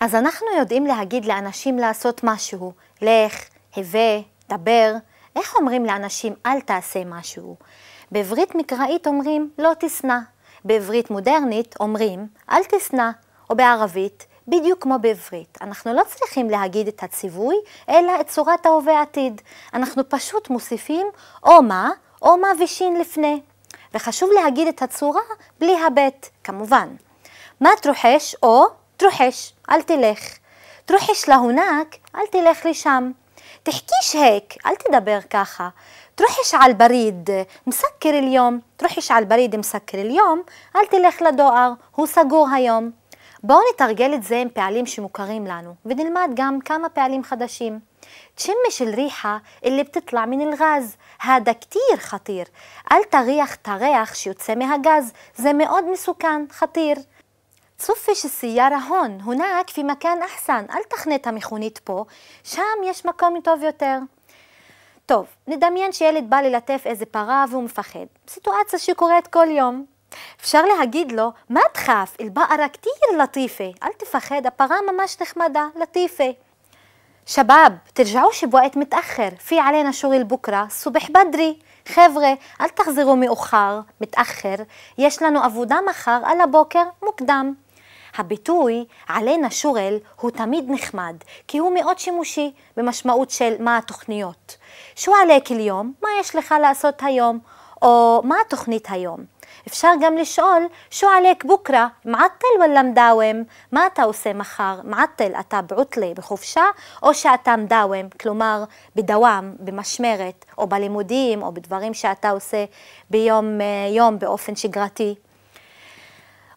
אז אנחנו יודעים להגיד לאנשים לעשות משהו, לך, הווה, דבר. איך אומרים לאנשים אל תעשה משהו? בעברית מקראית אומרים לא תשנא. בעברית מודרנית אומרים אל תשנא. או בערבית, בדיוק כמו בעברית. אנחנו לא צריכים להגיד את הציווי, אלא את צורת ההווה עתיד. אנחנו פשוט מוסיפים או מה, או מה ושין לפני. וחשוב להגיד את הצורה בלי הבט, כמובן. מה תרוחש או תרוחש, אל תלך. תרוחש להונק, אל תלך לשם. תחכיש היק, אל תדבר ככה. תרוחש על בריד, מסקר אל-יום. תרוחש על בריד מסקר אל-יום, אל תלך לדואר, הוא סגור היום. בואו נתרגל את זה עם פעלים שמוכרים לנו, ונלמד גם כמה פעלים חדשים. تشمش الريحة اللي بتطلع من الغاز هذا كتير خطير אל תריח את הריח שיוצא מהגז זה מאוד מסוכן, חתיר. צופש السيارة هون هناك في مكان أحسن אל תחנה את המכונית פה, שם יש מקום טוב יותר. טוב, נדמיין שילד בא ללטף איזה פרה והוא מפחד. סיטואציה שקורית כל יום. אפשר להגיד לו, מה תחף? אל-בקרה כתיר לטיפה. אל תפחד, הפרה ממש נחמדה, לטיפה. شباب ترجعوش بوقت متأخر في علينا شغل بكرة الصبح بدري חבר'ה, אל תחזרו מאוחר, מתאחר, יש לנו עבודה מחר על הבוקר מוקדם. הביטוי עלינה שורל הוא תמיד נחמד, כי הוא מאוד שימושי במשמעות של מה התוכניות. שו עליק אל-יום, מה יש לך לעשות היום, או מה התוכנית היום. אפשר גם לשאול, שו עליק בוקרה, מעטל וلا מדאוום? מה אתה עושה מחר? מעטל, אתה בעוטלה, בחופשה, או שאתה מדאוום, כלומר בדוואם, במשמרת, או בלימודים, או בדברים שאתה עושה ביום יום באופן שגרתי.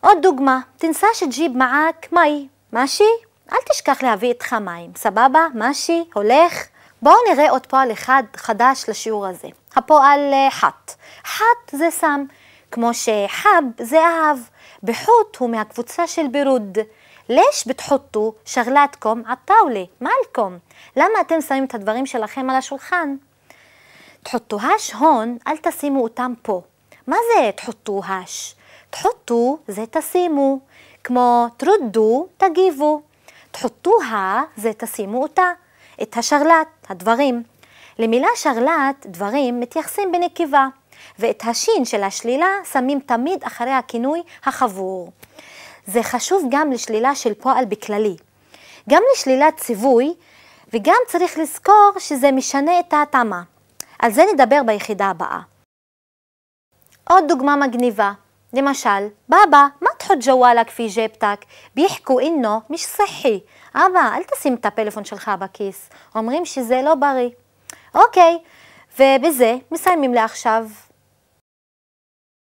עוד דוגמה, תנסה שג'יב מעק מי, משי? אל תשכח להביא איתך מים, סבבה? משי? הולך? בואו נראה עוד פועל אחד חדש לשיעור הזה. הפועל חת. חת זה סם. כמו שחב זה אהב, בחוט הוא מהקבוצה של בירוד. לש בתחוטו שגלתקום עטאולה, מעלקום. למה אתם שמים את הדברים שלכם על השולחן? תחוטוהש הון, אל תשימו אותם פה. מה זה תחוטוהש? תחוטו זה תשימו, כמו תרודו, תגיבו. תחוטוה זה תשימו אותה, את השרלט, הדברים. למילה שרלט, דברים, מתייחסים בנקבה. ואת השין של השלילה שמים תמיד אחרי הכינוי החבור. זה חשוב גם לשלילה של פועל בכללי. גם לשלילת ציווי, וגם צריך לזכור שזה משנה את ההתאמה. על זה נדבר ביחידה הבאה. עוד דוגמה מגניבה, למשל, בבא, מה תחוט ג'וואלק פי ג'פטק? ביחקו אינו מש סחי. אבא, אל תשים את הפלאפון שלך בכיס. אומרים שזה לא בריא. אוקיי, ובזה מסיימים לעכשיו.